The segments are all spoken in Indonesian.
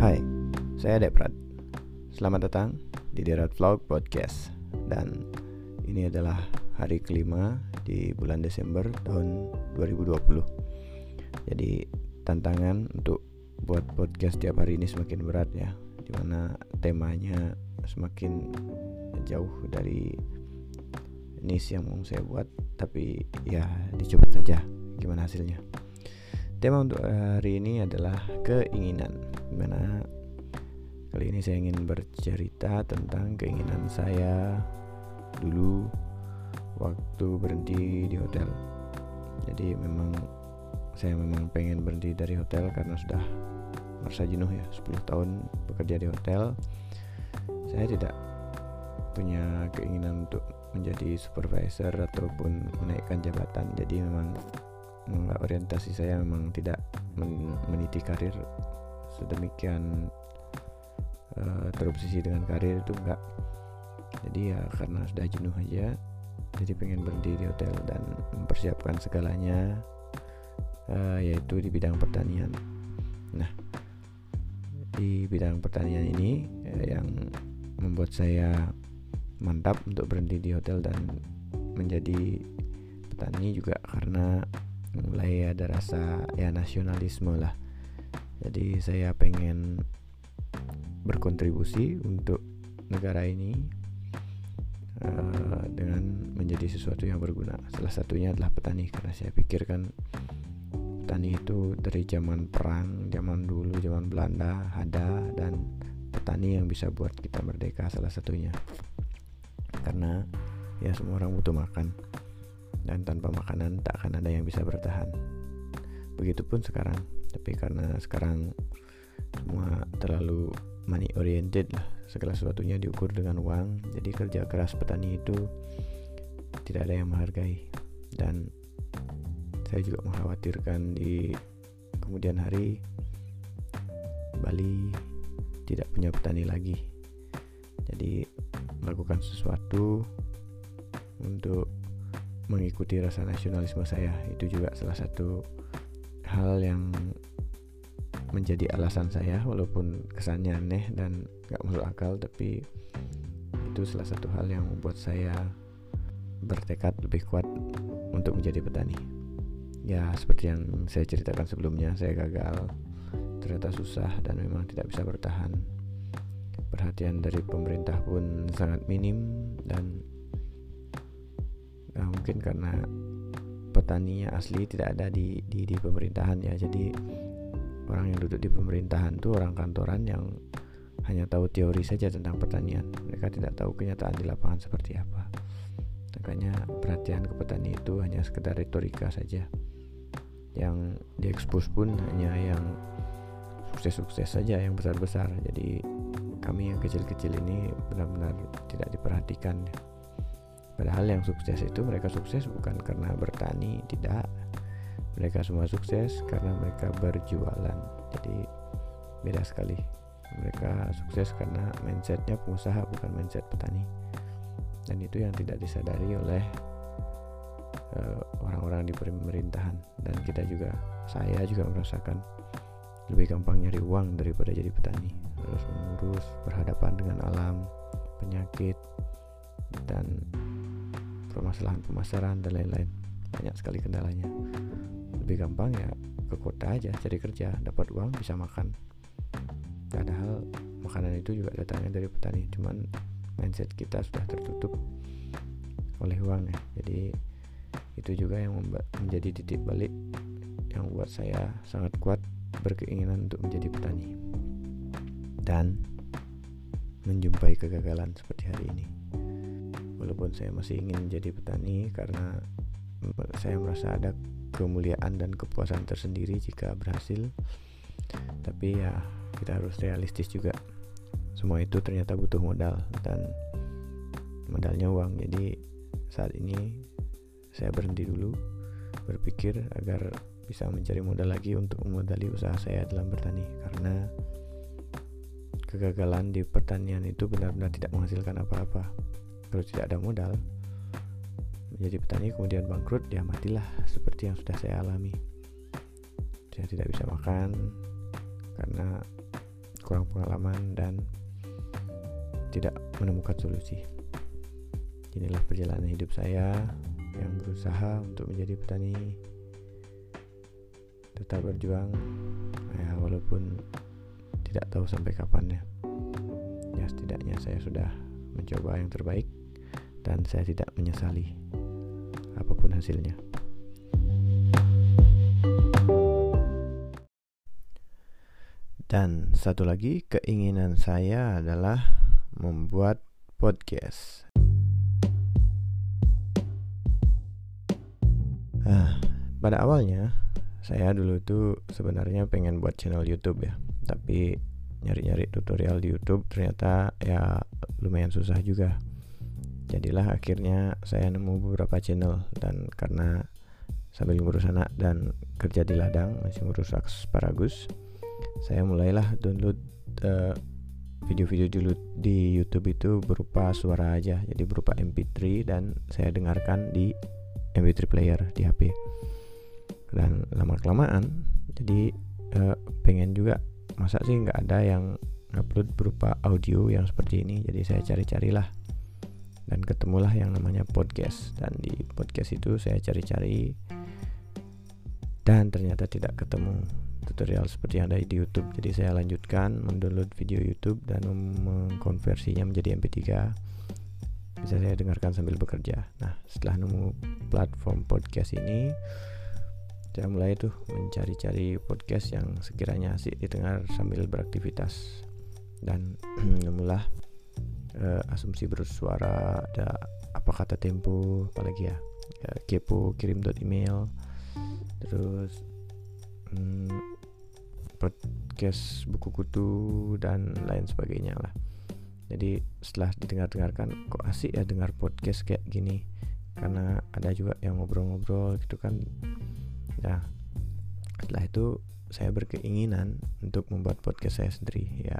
Hai, saya Deprat. Selamat datang di Derat Vlog Podcast. Dan ini adalah hari kelima di bulan Desember tahun 2020 Jadi tantangan untuk buat podcast tiap hari ini semakin berat ya. Di mana temanya semakin jauh dari niche yang mau saya buat Tapi ya dicoba saja gimana hasilnya Tema untuk hari ini adalah keinginan. Di mana kali ini saya ingin bercerita tentang keinginan saya dulu waktu berhenti di hotel. Jadi memang saya memang pengen berhenti dari hotel karena sudah merasa jenuh ya 10 tahun bekerja di hotel. Saya tidak punya keinginan untuk menjadi supervisor ataupun menaikkan jabatan. Jadi memang orientasi saya memang tidak men meniti karir. Sedemikian uh, terobsesi dengan karir itu enggak. Jadi ya karena sudah jenuh aja jadi pengen berhenti di hotel dan mempersiapkan segalanya uh, yaitu di bidang pertanian. Nah di bidang pertanian ini uh, yang membuat saya mantap untuk berhenti di hotel dan menjadi petani juga karena mulai ada rasa ya nasionalisme lah. Jadi saya pengen berkontribusi untuk negara ini uh, dengan menjadi sesuatu yang berguna. Salah satunya adalah petani karena saya pikirkan petani itu dari zaman perang zaman dulu zaman Belanda ada dan petani yang bisa buat kita merdeka salah satunya. Karena ya semua orang butuh makan dan tanpa makanan tak akan ada yang bisa bertahan. Begitupun sekarang, tapi karena sekarang semua terlalu money oriented lah, segala sesuatunya diukur dengan uang, jadi kerja keras petani itu tidak ada yang menghargai dan saya juga mengkhawatirkan di kemudian hari Bali tidak punya petani lagi. Jadi melakukan sesuatu untuk mengikuti rasa nasionalisme saya. Itu juga salah satu hal yang menjadi alasan saya walaupun kesannya aneh dan gak masuk akal tapi itu salah satu hal yang membuat saya bertekad lebih kuat untuk menjadi petani. Ya seperti yang saya ceritakan sebelumnya saya gagal ternyata susah dan memang tidak bisa bertahan. Perhatian dari pemerintah pun sangat minim dan nah, mungkin karena petaninya asli tidak ada di, di di pemerintahan ya. Jadi orang yang duduk di pemerintahan itu orang kantoran yang hanya tahu teori saja tentang pertanian. Mereka tidak tahu kenyataan di lapangan seperti apa. Makanya perhatian ke petani itu hanya sekedar retorika saja. Yang diekspos pun hanya yang sukses-sukses saja yang besar-besar. Jadi kami yang kecil-kecil ini benar-benar tidak diperhatikan Padahal yang sukses itu mereka sukses bukan karena bertani, tidak. Mereka semua sukses karena mereka berjualan. Jadi beda sekali. Mereka sukses karena mindsetnya pengusaha bukan mindset petani. Dan itu yang tidak disadari oleh eh, orang-orang uh, di pemerintahan dan kita juga saya juga merasakan lebih gampang nyari uang daripada jadi petani harus mengurus berhadapan dengan alam penyakit dan permasalahan pemasaran dan lain-lain. Banyak sekali kendalanya. Lebih gampang ya ke kota aja cari kerja dapat uang bisa makan. Padahal makanan itu juga datangnya dari petani cuman mindset kita sudah tertutup oleh uang ya. Jadi itu juga yang menjadi titik balik yang membuat saya sangat kuat berkeinginan untuk menjadi petani dan menjumpai kegagalan seperti hari ini walaupun saya masih ingin menjadi petani karena saya merasa ada kemuliaan dan kepuasan tersendiri jika berhasil. Tapi ya kita harus realistis juga. Semua itu ternyata butuh modal dan modalnya uang. Jadi saat ini saya berhenti dulu berpikir agar bisa mencari modal lagi untuk memodali usaha saya dalam bertani. Karena kegagalan di pertanian itu benar-benar tidak menghasilkan apa-apa kalau tidak ada modal menjadi petani kemudian bangkrut ya matilah seperti yang sudah saya alami. Saya tidak bisa makan karena kurang pengalaman dan tidak menemukan solusi. Inilah perjalanan hidup saya yang berusaha untuk menjadi petani. Tetap berjuang ya walaupun tidak tahu sampai kapan ya ya setidaknya saya sudah mencoba yang terbaik dan saya tidak menyesali apa pun hasilnya. Dan satu lagi keinginan saya adalah membuat podcast. Nah, pada awalnya saya dulu tuh sebenarnya pengen buat channel YouTube ya, tapi nyari-nyari tutorial di YouTube ternyata ya lumayan susah juga. Jadilah akhirnya saya nemu beberapa channel dan karena sambil ngurus anak dan kerja di ladang masih ngurus asparagus, saya mulailah download uh, video-video dulu di YouTube itu berupa suara aja, jadi berupa MP3 dan saya dengarkan di MP3 player di HP dan lama kelamaan jadi uh, pengen juga masa sih nggak ada yang upload berupa audio yang seperti ini jadi saya cari-carilah. Dan ketemulah yang namanya podcast. Dan di podcast itu saya cari-cari dan ternyata tidak ketemu. Tutorial seperti yang ada di YouTube. Jadi saya lanjutkan mendownload video YouTube dan mengkonversinya menjadi MP3 bisa saya dengarkan sambil bekerja. Nah, setelah nemu platform podcast ini, saya mulai tuh mencari-cari podcast yang sekiranya asik didengar sambil beraktivitas dan nemulah uh, asumsi bersuara ada apa kata tempo apalagi ya, ya kepo kirim dot email. Terus hmm, podcast buku kutu dan lain sebagainya lah. Jadi setelah didengar-dengarkan kok asik ya dengar podcast kayak gini? Karena ada juga yang ngobrol-ngobrol gitu kan. Nah setelah itu saya berkeinginan untuk membuat podcast saya sendiri. Ya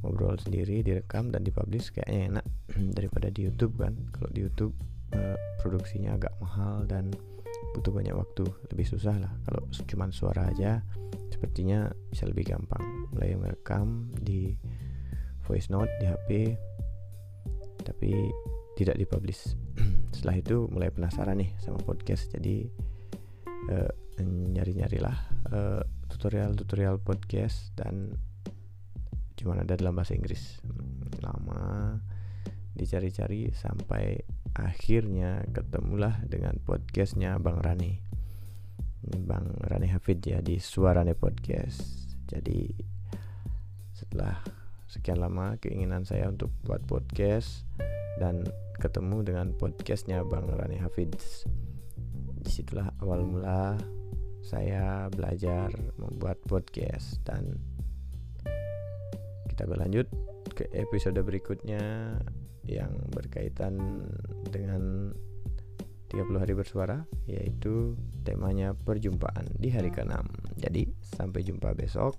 ngobrol sendiri direkam dan dipublish kayaknya enak daripada di YouTube kan. Kalau di YouTube eh, produksinya agak mahal dan butuh banyak waktu. Lebih susah lah kalau cuma suara aja. Sepertinya bisa lebih gampang. Mulai merekam di voice note di HP tapi tidak dipublish. Setelah itu mulai penasaran nih sama podcast. Jadi uh, nyari-nyarilah uh, tutorial-tutorial podcast dan cuma ada dalam bahasa Inggris lama dicari-cari sampai akhirnya ketemulah dengan podcastnya Bang Rani Bang Rani Hafid ya di Suarane Podcast jadi setelah sekian lama keinginan saya untuk buat podcast dan ketemu dengan podcastnya Bang Rani Hafiz. Di situlah awal mula saya belajar membuat podcast dan kita berlanjut ke episode berikutnya yang berkaitan dengan 30 hari bersuara yaitu temanya perjumpaan di hari ke-6. Jadi sampai jumpa besok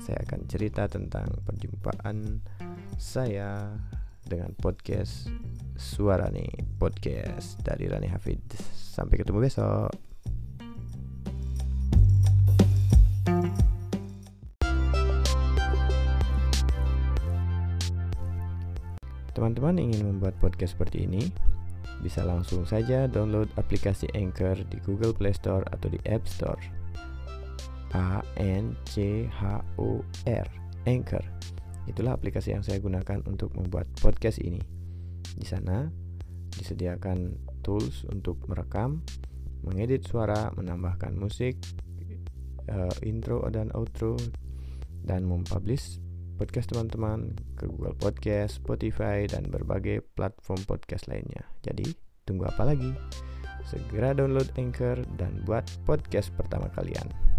saya akan cerita tentang perjumpaan saya dengan podcast Suara nih Podcast dari Rani Hafid. Sampai ketemu besok. Teman-teman ingin membuat podcast seperti ini? Bisa langsung saja download aplikasi Anchor di Google Play Store atau di App Store. A N C H O R Anchor. Itulah aplikasi yang saya gunakan untuk membuat podcast ini. Di sana disediakan tools untuk merekam, mengedit suara, menambahkan musik, uh, intro dan outro, dan mempublish podcast teman-teman ke Google Podcast, Spotify, dan berbagai platform podcast lainnya. Jadi, tunggu apa lagi? Segera download Anchor dan buat podcast pertama kalian.